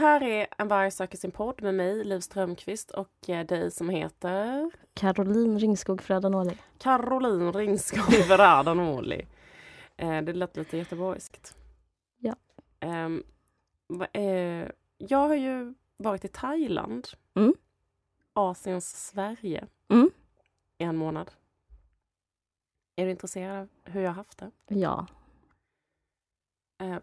här är En varg söker sin podd med mig, Liv Strömqvist och eh, dig som heter Caroline Ringskog Ferradanoli. Caroline Ringskog Ferradanoli. Eh, det lät lite göteborgskt. Ja. Um, eh, jag har ju varit i Thailand. Mm. Asiens Sverige. Mm. En månad. Är du intresserad av hur jag har haft det? Ja.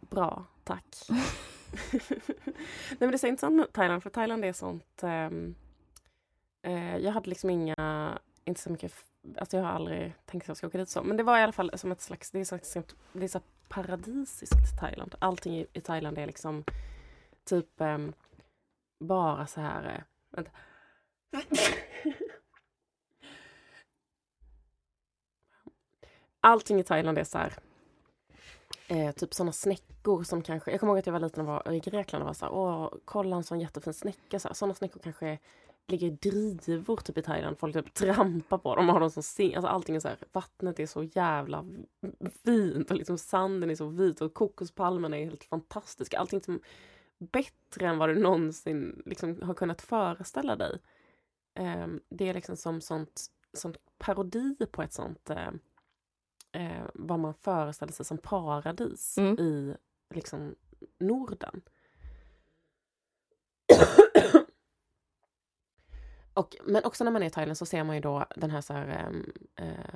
Bra, tack. Nej men det är så intressant med Thailand, för Thailand är sånt... ehm, eh, jag hade liksom inga, inte så mycket, alltså jag har aldrig tänkt att jag ska åka dit så. Men det var i alla fall som ett slags, det är slags, det är så paradisiskt Thailand. Allting i, i Thailand är liksom typ ehm, bara så här, eh, vänta. Allting i Thailand är så här eh, typ sådana snäckor som kanske, jag kommer ihåg att jag var liten och var i Grekland och var såhär, åh, kolla en sån jättefin snäcka. Sådana snäckor kanske ligger i drivor typ i Thailand. Folk typ trampar på dem och har dem som sing. Alltså allting är så här, vattnet är så jävla fint och liksom sanden är så vit och kokospalmerna är helt fantastiska. Allting som bättre än vad du någonsin liksom har kunnat föreställa dig. Eh, det är liksom som sånt, sånt parodi på ett sånt eh, eh, vad man föreställer sig som paradis Mm. i liksom Norden. Och, men också när man är i Thailand så ser man ju då den här, så här eh,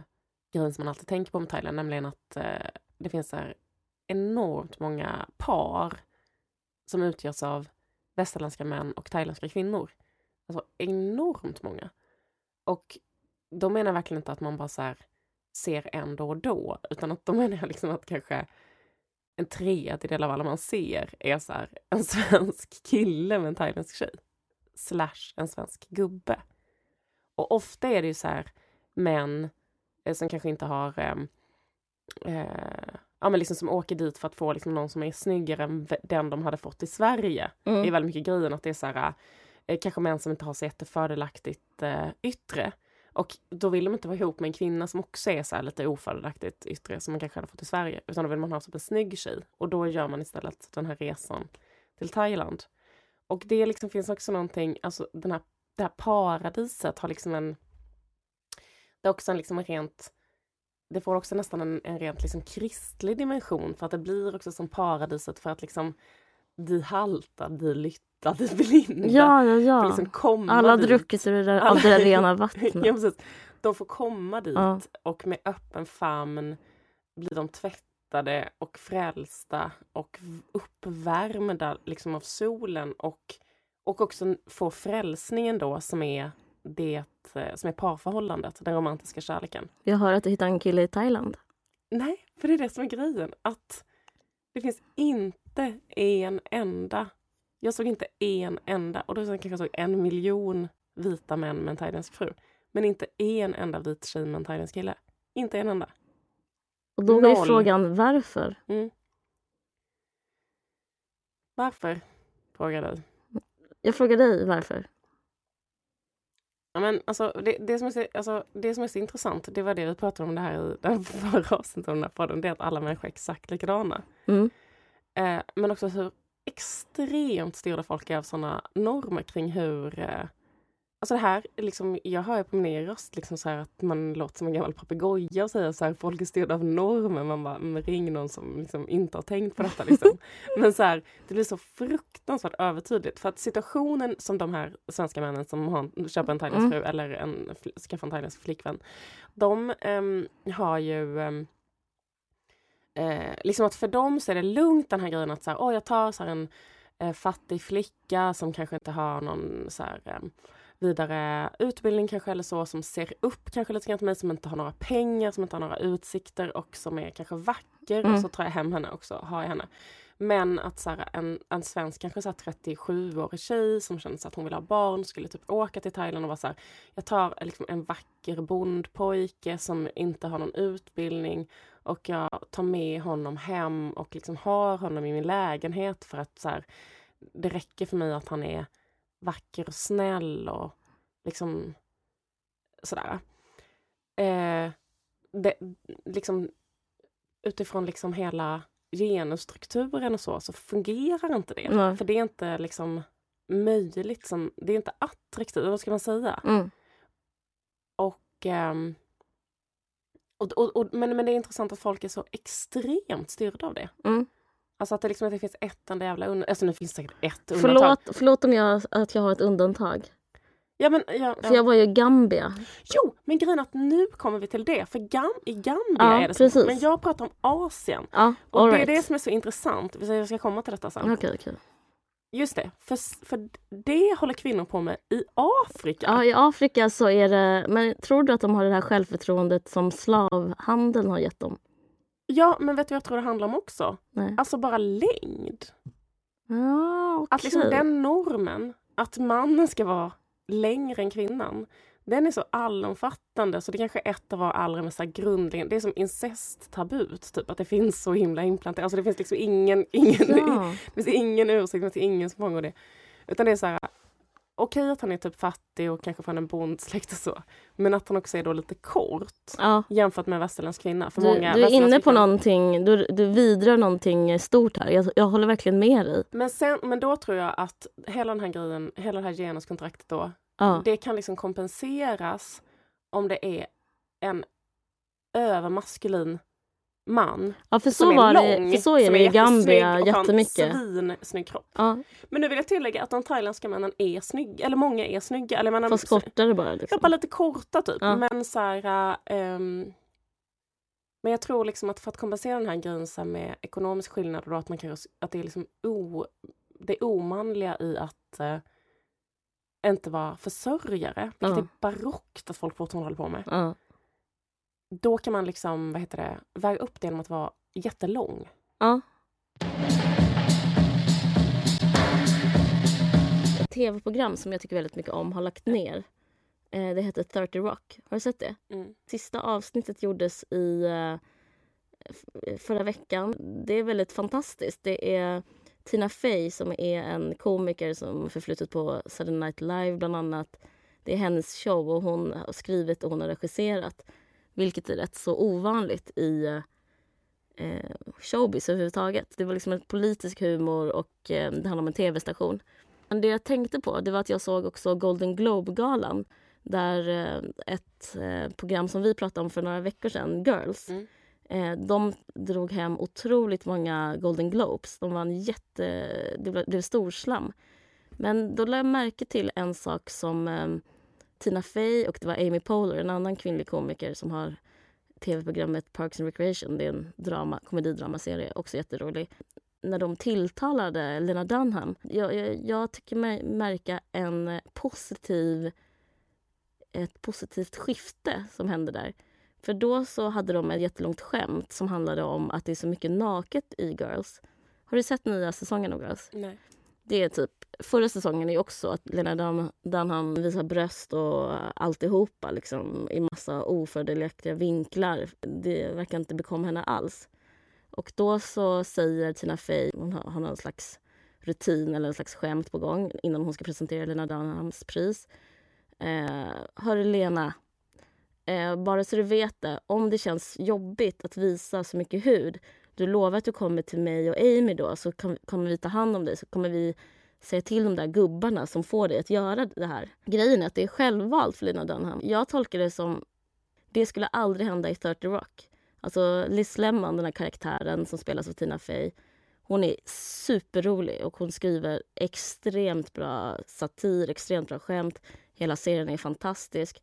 grejen som man alltid tänker på med Thailand, nämligen att eh, det finns så här enormt många par som utgörs av västerländska män och thailändska kvinnor. Alltså enormt många. Och då menar jag verkligen inte att man bara så här ser en då och då, utan att då menar jag liksom att kanske en tredjedel av alla man ser är så här, en svensk kille med en thailändsk tjej. Slash en svensk gubbe. Och ofta är det ju så här män eh, som kanske inte har ehm, eh, ja, men liksom som åker dit för att få liksom någon som är snyggare än den de hade fått i Sverige. Det är Mm. väldigt mycket grejen att det är så här, eh, kanske män som inte har så jättefördelaktigt eh, yttre. Och då vill de inte vara ihop med en kvinna som också är så här lite ofördelaktigt yttre som man kanske hade fått i Sverige. Utan då vill man ha typ en snygg tjej. Och då gör man istället den här resan till Thailand. Och det liksom finns också någonting, alltså den här, det här paradiset har liksom en... Det är också en, liksom en rent... Det får också nästan en, en rent liksom kristlig dimension för att det blir också som paradiset för att liksom de halta, de lytta, de blinda. Ja, ja, ja. liksom komma Alla har druckit ur det Alla- det rena vattnet. ja, precis. De får komma dit Ja. och med öppen famn blir de tvättade och frälsta och uppvärmda liksom av solen och, och också få frälsningen då som är det eh, som är parförhållandet, den romantiska kärleken. Jag hör att du hittade en kille i Thailand. Nej, för det är det som är grejen. Att det finns inte en enda. Jag såg inte en enda, och då kanske jag såg en miljon vita män med en thailändsk fru. Men inte en enda vit tjej med en thailändsk kille. Inte en enda. Och då Noll. frågan varför. Mm. Varför? Frågar du. Jag frågar dig varför. Ja, men alltså, det, det, som är så, alltså, det som är så intressant, det var det vi pratade om det här i den förra avsnittet av den här podden, det är att alla människor är exakt likadana. Mm. Eh, men också hur extremt styrda folk är av såna normer kring hur... Eh, alltså det här, liksom, jag hör ju på min egen röst liksom så här att man låter som en gammal papegoja och säger så här, folk är styrda av normer. Man bara, ring någon som liksom inte har tänkt på detta. Liksom. men så här, det blir så fruktansvärt övertydligt. För att situationen som de här svenska männen som har, köper en thailändsk Mm. fru eller en, skaffar en thailändsk flickvän. De ehm, har ju... Eh, liksom att för dem så är det lugnt den här grejen att så här, oh, jag tar så en eh, fattig flicka som kanske inte har någon så här, eh, vidare utbildning kanske eller så, som ser upp kanske lite grann till mig, som inte har några pengar, som inte har några utsikter och som är kanske vacker och Mm. så tar jag hem henne också, har jag henne. Men att så här, en, en svensk, kanske 37-årig tjej som känner att hon vill ha barn, skulle typ åka till Thailand och vara så här, jag tar liksom en vacker bondpojke som inte har någon utbildning och jag tar med honom hem och liksom har honom i min lägenhet för att så här, det räcker för mig att han är vacker och snäll och liksom sådär. Eh, det, liksom, utifrån liksom hela genusstrukturen och så, så fungerar inte det. Nej. För det är inte liksom möjligt, som, det är inte attraktivt, vad ska man säga? Mm. Och, ehm, och, och, och, men, men det är intressant att folk är så extremt styrda av det. Mm. Alltså att det liksom inte finns ett enda jävla undantag. Alltså nu finns det säkert ett undantag. Förlåt, förlåt om jag, att jag har ett undantag. Ja, men, ja, För ja. jag var ju i Gambia. Jo, men grejen är att nu kommer vi till det. För Gam i Gambia Ja, är det så. precis. Men jag pratar om Asien. Ja, Och all det är right. det som är så intressant. Jag ska komma till detta sen. Okej, okej. Just det, för, för det håller kvinnor på med i Afrika. Ja, i Afrika så är det... Men tror du att de har det här självförtroendet som slavhandeln har gett dem? Ja, men vet du vad jag tror det handlar om också? Nej. Alltså bara längd. Ah, okej. Att liksom den normen, att mannen ska vara längre än kvinnan, den är så allomfattande så det kanske är ett av våra allra mest grundläggande, det är som incesttabut, typ att det finns så himla implanterat, alltså det finns liksom ingen, ingen, Ja. det finns ingen ursäkt, det finns ingen som fångar det. Utan det är så här, okej att han är typ fattig och kanske från en bondsläkt och så, men att han också är då lite kort ja. jämfört med en västerländsk kvinna. För Du, många du är inne på någonting, du, du vidrör någonting stort här. Jag, jag håller verkligen med dig. Men, sen, men då tror jag att hela den här grejen, hela det här genuskontraktet då, Ja. det kan liksom kompenseras om det är en övermaskulin man ja, för som så, är var lång, det, för så är som det i Gambia och har jättemycket. en svinsnygg kropp. Ja, Men nu vill jag tillägga att de thailändska männen är snygga, eller många är snygga. Eller menar, fast kortare bara. Liksom. Bara lite korta typ. Ja. Men så här, ehm, men jag tror liksom att för att kompensera den här grejen med ekonomisk skillnad och att, man kan, att det är liksom o, det omanliga i att eh, inte vara försörjare, vilket är barockt att folk fortfarande håller på med. Då kan man liksom, vad heter det, väga upp det genom att vara jättelång. Ja. Ett tv-program som jag tycker väldigt mycket om har lagt ner. Eh, Det heter 30 Rock. Har du sett det? Mm. Sista avsnittet gjordes i eh, förra veckan. Det är väldigt fantastiskt. Det är Tina Fey som är en komiker som förflutit på Saturday Night Live bland annat. Det är hennes show och hon har skrivit och hon har regisserat. Vilket är rätt så ovanligt i eh, showbiz överhuvudtaget. Det var liksom en politisk humor och eh, det handlar om en tv-station. Men det jag tänkte på det var att jag såg också Golden Globe-galan där eh, ett eh, program som vi pratade om för några veckor sedan, Girls, Mm eh, de drog hem otroligt många Golden Globes. De vann jätte... Det blev, det blev storslam. Men då lade jag märke till en sak som eh, Tina Fey och det var Amy Poehler, en annan kvinnlig komiker som har tv-programmet Parks and Recreation. Det är en drama, komedidramaserie, också jätterolig. När de tilltalade Lena Dunham, jag, jag, jag tycker mig märka en positiv, ett positivt skifte som hände där. För då så hade de ett jättelångt skämt som handlade om att det är så mycket naket i Girls. Har du sett nya säsongen av Girls? Nej. Det är typ, förra säsongen är också att Lena Dun- Dunham visar bröst och alltihopa liksom, i massa ofördelaktiga vinklar. Det verkar inte bekomma henne alls. Och då så säger Tina Fey, hon har, har någon slags rutin eller en slags skämt på gång innan hon ska presentera Lena Dunhams pris. Eh, Hörru Lena, eh, bara så du vet det, om det känns jobbigt att visa så mycket hud du lovar att du kommer till mig och Amy då så kan, kommer vi ta hand om dig så kommer vi säga till de där gubbarna som får dig att göra det här. Grejen är att det är självvalt för Lena Dunham. Jag tolkar det som det skulle aldrig hända i 30 Rock. Alltså Liz Lemon, den här karaktären som spelas av Tina Fey, hon är superrolig och hon skriver extremt bra satir, extremt bra skämt. Hela serien är fantastisk.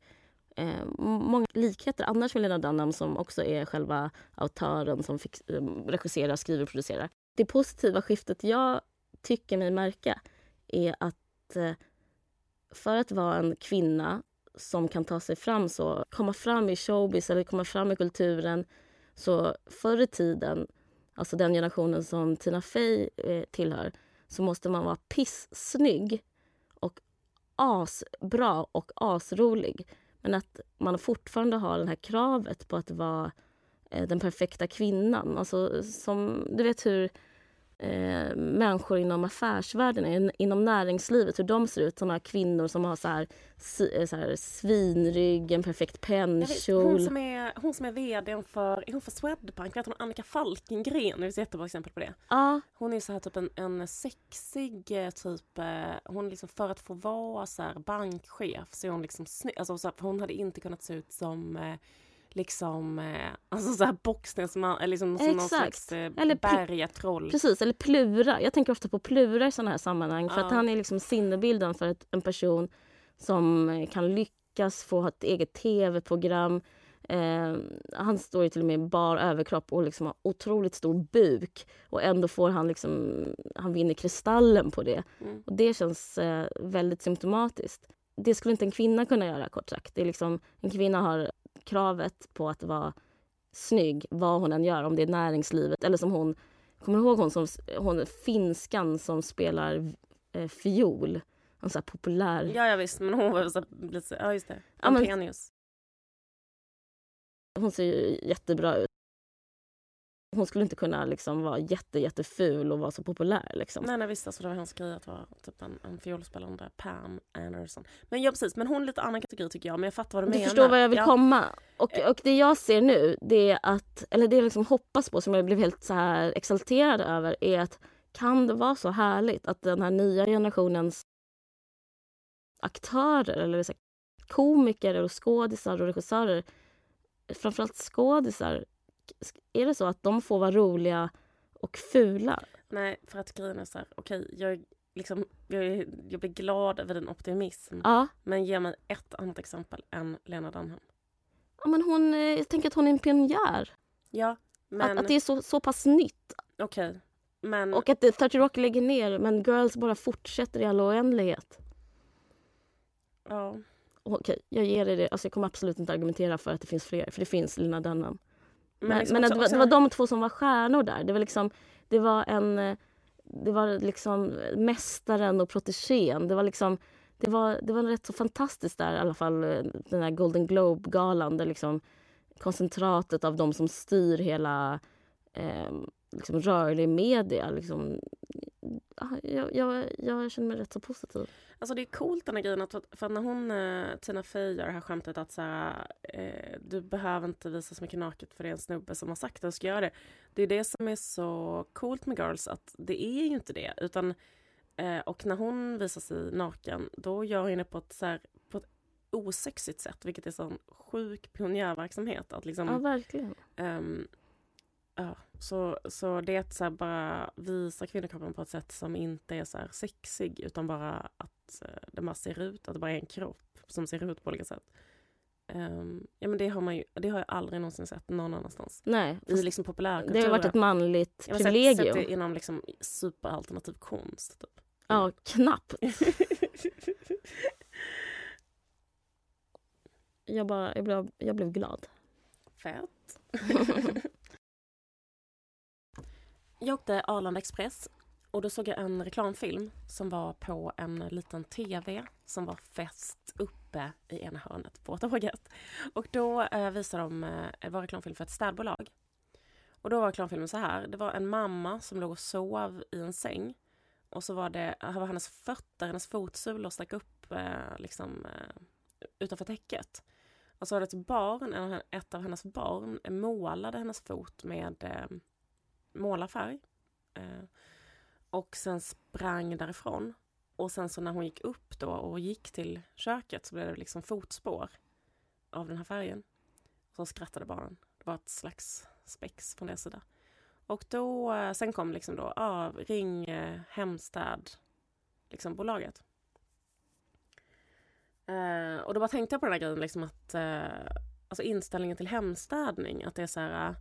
Eh, många likheter annars med Lena Dunham som också är själva autören som fix, eh, regisserar, skriver och producerar. Det positiva skiftet jag tycker mig märka är att eh, för att vara en kvinna som kan ta sig fram så, komma fram i showbiz eller komma fram i kulturen så förr i tiden, alltså den generationen som Tina Fey eh, tillhör, så måste man vara pissnygg och asbra och asrolig. Men att man fortfarande har det här kravet på att vara eh, den perfekta kvinnan. Alltså, som, du vet hur eh, människor inom affärsvärlden, in, inom näringslivet, hur de ser ut. Såna kvinnor som har så här, si, så här svinrygg, en perfekt pennkjol. hon, som är, hon som är vd för, är hon för Swedbank? Vet hon Annika Falkengren? Det är ett jättebra exempel på det. Ja, Hon är så här typ en, en sexig eh, typ, eh, hon liksom för att få vara så här bankchef så är hon liksom snygg. Alltså hon hade inte kunnat se ut som eh, liksom, eh, alltså så här boxningsman, liksom som någon Exakt. slags eh, Eller bergatroll. precis. Eller Plura. Jag tänker ofta på Plura i sådana här sammanhang. För att Ja. han är liksom sinnebilden för ett, en person som eh, kan lyckas få ha ett eget tv-program. Eh, han står ju till och med i bar överkropp och liksom har otroligt stor buk. Och ändå får han liksom, han vinner Kristallen på det. Mm. Och det känns eh, väldigt symptomatiskt. Det skulle inte en kvinna kunna göra kort sagt. Det är liksom, en kvinna har kravet på att vara snygg vad hon än gör, om det är näringslivet eller som hon, kommer du ihåg hon som, hon finskan som spelar eh, fiol? En sån här populär... Ja, ja visst, men hon var så, lite, ja just det. Ja, men-. Hon ser ju jättebra ut. Hon skulle inte kunna liksom vara jätte, jätteful och vara så populär. Liksom. Nej, nej visst, alltså det var hans grej att vara typ en, en fiolspelande Pam Anderson. Men ja precis, men hon är lite annan kategori tycker jag, men jag fattar vad du, Du menar. förstår vad jag vill ja. komma. Och, och det jag ser nu, det är att, eller det jag liksom hoppas på, som jag blev helt så här exalterad över, är att kan det vara så härligt att den här nya generationens aktörer, eller så här, komiker och skådisar och regissörer, framförallt skådisar, är det så att de får vara roliga och fula? Nej, för att grejen är så här, okej, jag, är liksom, jag, jag blir glad över din optimism. Ja, Men ge mig ett annat exempel än Lena Dunham. ja men hon, eh, jag tänker att hon är en pionjär. Ja, men Att, att det är så, så pass nytt. okej. Men Och att det- 30 Rock lägger ner, men Girls bara fortsätter i all oändlighet. ja, Okej, jag ger dig det. Alltså jag kommer absolut inte argumentera för att det finns fler, för det finns Lina Dunham. Men, liksom men också- det, var, det var de två som var stjärnor där. Det var liksom, det var en... eh, Det var liksom mästaren och protegén. Det var liksom... Det var, det var rätt så fantastiskt där i alla fall, eh, den här Golden Globe-galan där liksom koncentratet av de som styr hela eh, liksom rörlig media. Liksom, jag, jag, jag känner mig rätt så positiv. Alltså det är coolt den här grejen att, för att när hon, eh, Tina Fey gör det här skämtet att så här, eh, du behöver inte visa så mycket naket för det är en snubbe som har sagt att du ska göra det. Det är det som är så coolt med Girls att det är ju inte det utan eh, och när hon visar sig naken då gör hon det på ett, så här, på ett osexigt sätt vilket är sån sjuk pionjärverksamhet att liksom Ja, verkligen. Ehm, ja, så, så det är att så bara visa kvinnokroppen på ett sätt som inte är så här sexig utan bara att uh, det bara ser ut, att det bara är en kropp som ser ut på olika sätt. Ehm, ja men det har man ju, det har jag aldrig någonsin sett någon annanstans. Nej, I liksom det har populärkulturen. varit ett manligt Jag har sett, privilegium. sett det inom liksom superalternativ konst. Typ. Ja, knappt. Jag, bara, jag, blev, jag blev glad. Fett. jag åkte Arlanda Express och då såg jag en reklamfilm som var på en liten tv som var fäst uppe i ena hörnet på tåget. Och då eh, visade de, eh, var reklamfilm för ett städbolag. Och då var reklamfilmen så här, det var en mamma som låg och sov i en säng. Och så var det här var hennes fötter, hennes fotsulor stack upp eh, liksom, eh, utanför täcket. Och så var det ett barn, ett av hennes barn målade hennes fot med eh, målarfärg. Eh, och sen sprang därifrån. Och sen så när hon gick upp då och gick till köket så blev det liksom fotspår av den här färgen. Så skrattade barnen. Det var ett slags spex från deras sida. Och då, eh, sen kom liksom då, ja, ring eh, Hemstad, liksom bolaget. Eh, och då bara tänkte jag på den här grejen liksom att eh, alltså inställningen till hemstädning, att det är så här eh,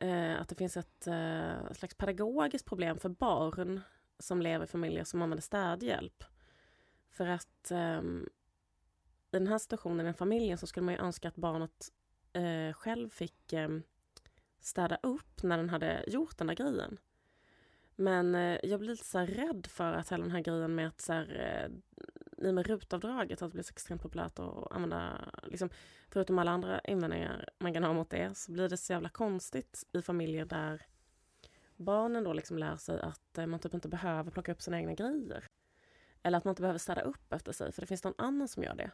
eh, att det finns ett eh, slags pedagogiskt problem för barn som lever i familjer som använder städhjälp. För att eh, i den här situationen, i den familjen, så skulle man ju önska att barnet eh, själv fick eh, städa upp när den hade gjort den där grejen. Men eh, jag blir lite så här rädd för att hela den här grejen med att så här, eh, i och med rutavdraget, att det blir så extremt populärt att använda, liksom, förutom alla andra invändningar man kan ha mot det, så blir det så jävla konstigt i familjer där barnen då liksom lär sig att eh, man typ inte behöver plocka upp sina egna grejer. Eller att man inte behöver städa upp efter sig, för det finns någon annan som gör det.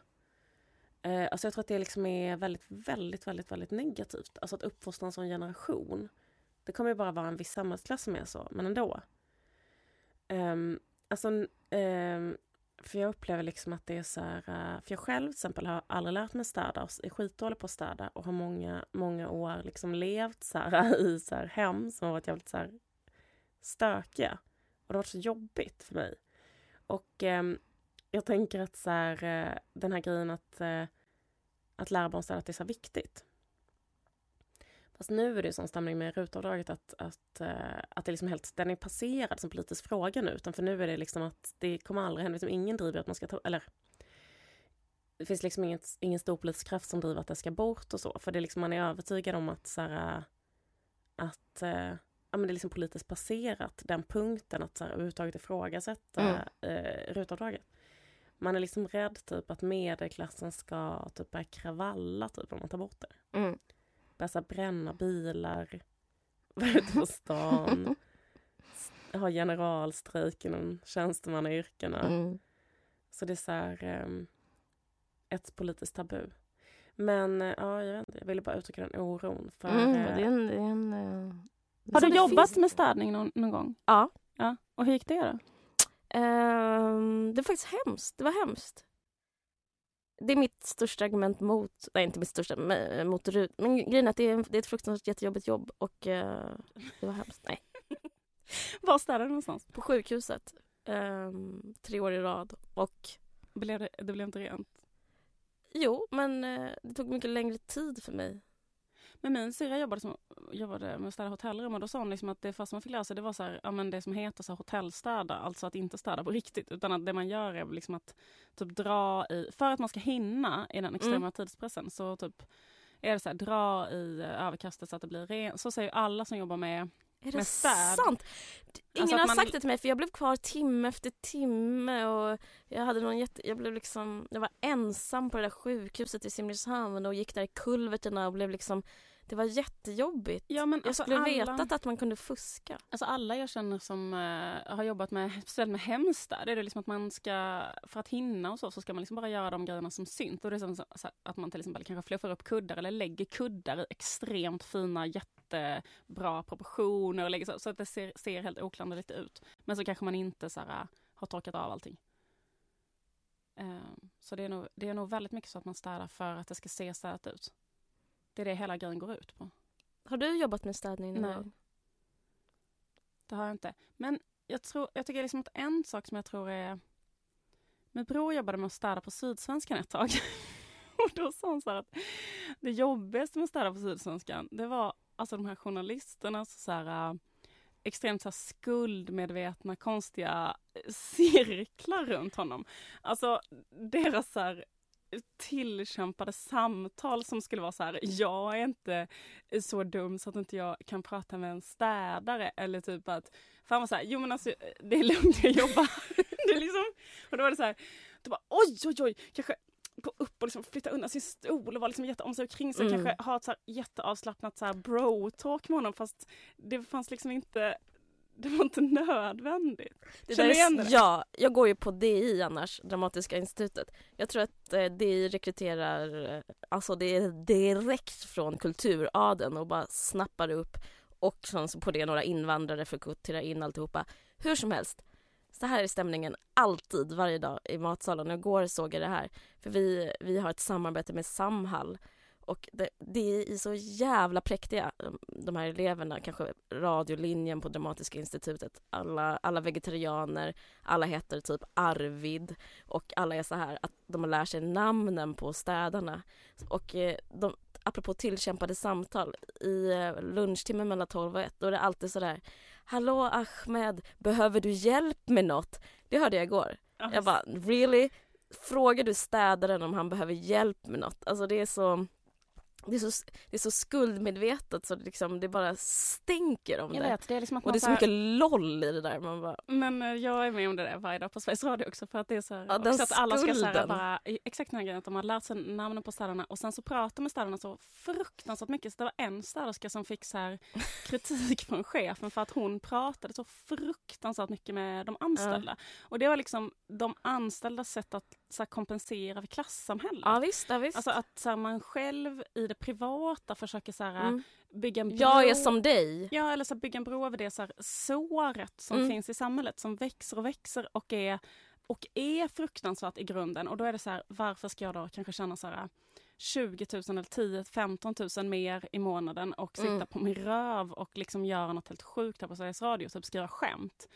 Eh, alltså jag tror att det liksom är väldigt, väldigt, väldigt, väldigt negativt. Alltså att uppfostra en sån generation. Det kommer ju bara vara en viss samhällsklass som är så, men ändå. Um, alltså, um, för jag upplever liksom att det är så här, eh, för jag själv till exempel har aldrig lärt mig städa och är skitdålig på att städa och har många, många år liksom levt så här, i så här hem som har varit jävligt så här stökiga. Och det har varit så jobbigt för mig. Och eh, jag tänker att så här, eh, den här grejen att, eh, att lära barn städa, att det är så viktigt. Fast nu är det sån stämning med rutavdraget att, att, uh, att det liksom helt, den är passerad som politisk fråga nu. Utan för nu är det liksom att det kommer aldrig hända, liksom ingen driver att man ska ta, eller det finns liksom inget, ingen stor politisk kraft som driver att det ska bort och så. För det är liksom, man är övertygad om att så här, att uh, ja, men det är liksom politiskt passerat, den punkten att så här, överhuvudtaget ifrågasätta mm. uh, rutavdraget. Man är liksom rädd typ att medelklassen ska typ börja kravalla typ om man tar bort det. Mm. Börja bränna bilar, vara ute på stan, ha generalstrejk inom tjänstemannayrkena. Mm. Så det är så här, um, ett politiskt tabu. Men uh, ja, jag vet inte, jag ville bara uttrycka den oron. För, Mm, uh, det är en, det är en, eh, Har så du det jobbat finns- med städning någon, någon gång? Ja. ja. Och hur gick det då? Ehm, det var faktiskt hemskt. Det var hemskt. Det är mitt största argument mot, nej inte mitt största, men, mot RUT. Men grejen är att det är, det är ett fruktansvärt jättejobbigt jobb och eh, det var hemskt. Nej. Var städade du någonstans? På sjukhuset. ehm, tre år i rad. Och Blev det, det blev inte rent? jo, men eh, det tog mycket längre tid för mig. Men min syrra jobbade, som, jobbade med att städa hotellrum och då sa hon liksom att det första man fick lära sig det var så här, ja, men det som heter så här hotellstäda, alltså att inte städa på riktigt utan att det man gör är liksom att typ dra i, för att man ska hinna i den extrema Mm. tidspressen så typ är det så här, dra i eh, överkastet så att det blir rent. Så säger alla som jobbar med Är det sant? Ingen Alltså att har man- sagt det till mig för jag blev kvar timme efter timme och jag hade någon jätte, jag blev liksom, jag var ensam på det där sjukhuset i Simrishamn och gick där i kulverterna och blev liksom, det var jättejobbigt. Ja, men Jag alltså skulle alla, vetat att man kunde fuska. Alltså alla jag känner som eh, har jobbat med, speciellt med hemstäd, är det liksom att man ska, för att hinna och så, så ska man liksom bara göra de grejerna som syns. Och det är som att man till exempel kanske fluffar upp kuddar eller lägger kuddar i extremt fina, jättebra proportioner och lägger så, så att det ser, ser helt oklanderligt ut. Men så kanske man inte så här, har torkat av allting. Eh, så det är, nog, det är nog väldigt mycket så att man städar för att det ska se städat ut. Det är det hela grejen går ut på. Har du jobbat med städning någon Nej. gång? Det har jag inte. Men jag, tror, jag tycker liksom att en sak som jag tror är... Min bror jobbade med att städa på Sydsvenskan ett tag. Och då sa han så här att det jobbigaste med att städa på Sydsvenskan, det var alltså de här journalisternas så här, äh, extremt så här skuldmedvetna, konstiga äh, cirklar runt honom. Alltså deras så här tillkämpade samtal som skulle vara så här, jag är inte så dum så att inte jag kan prata med en städare eller typ att, för han var så här, jo men alltså det är lugnt jag jobbar. det är liksom, och då var det så här, då bara oj oj oj, kanske gå upp och liksom flytta undan sin stol och vara liksom jätte om sig kring sig Mm. kanske ha ett så här jätteavslappnat så här bro-talk med honom fast det fanns liksom inte, det var inte nödvändigt. Det Känner du igen det? ja, jag går ju på DI annars, Dramatiska institutet. Jag tror att eh, DI rekryterar, eh, alltså det är direkt från kulturaden och bara snappar upp och sen så på det några invandrare för att in alltihopa. Hur som helst, så här är stämningen alltid, varje dag i matsalen. Och Igår såg jag det här, för vi, vi har ett samarbete med Samhall och det, det är så jävla präktiga, de här eleverna, kanske radiolinjen på Dramatiska institutet. Alla, alla vegetarianer, alla heter typ Arvid och alla är så här att de lärt sig namnen på städarna. Och eh, de, apropå tillkämpade samtal, i eh, lunchtimmen mellan 12 och 1, då är det alltid så där Hallå Ahmed, behöver du hjälp med något? Det hörde jag igår. Jag bara, really? Frågar du städaren om han behöver hjälp med något? Alltså det är så... det är så, det är så skuldmedvetet så det, liksom, det bara stänker om Jag det. vet, det är liksom Och det är så här- mycket LOL i det där. Man bara, Men eh, jag är med om det där varje dag på Sveriges Radio också för att det är så här, Ja, också att alla ska så här, bara, exakt den här grejen att de har lärt sig namnen på städerna och sen så pratar med städerna så fruktansvärt mycket. Så det var en städerska som fick så här kritik från chefen för att hon pratade så fruktansvärt mycket med de anställda. Och det var liksom de anställdas sätt att så här, kompensera för klassamhället. ja visst, ja, visst. Alltså att så här, man själv i det privata försöker så här, mm. bygga en bro. Jag är som dig. Ja, eller så här, bygga en bro över det så här, såret som Mm. finns i samhället som växer och växer och är, och är fruktansvärt i grunden. Och då är det så här, varför ska jag då kanske känna så här 20 000 eller 10 15 000 mer i månaden och sitta Mm. på min röv och liksom göra något helt sjukt här på Sveriges Radio, typ skriva skämt.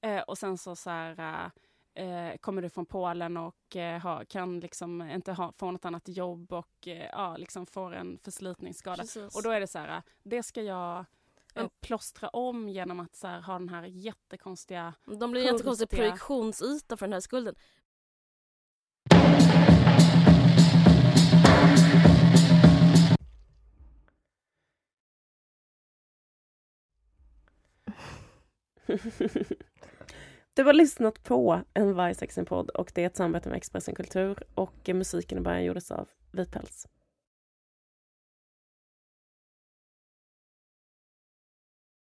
Eh, och sen så, så här, eh, kommer du från Polen och eh, ha, kan liksom inte ha, få något annat jobb och eh, ja, liksom får en förslitningsskada. Precis. Och då är det så här, det ska jag eh, Ja. plåstra om genom att så här, ha den här jättekonstiga... De blir en jättekonstig konstiga- projektionsyta för den här skulden. Du har lyssnat på en Vargsexen-podd och det är ett samarbete med Expressen Kultur och musiken i början gjordes av Vitpäls.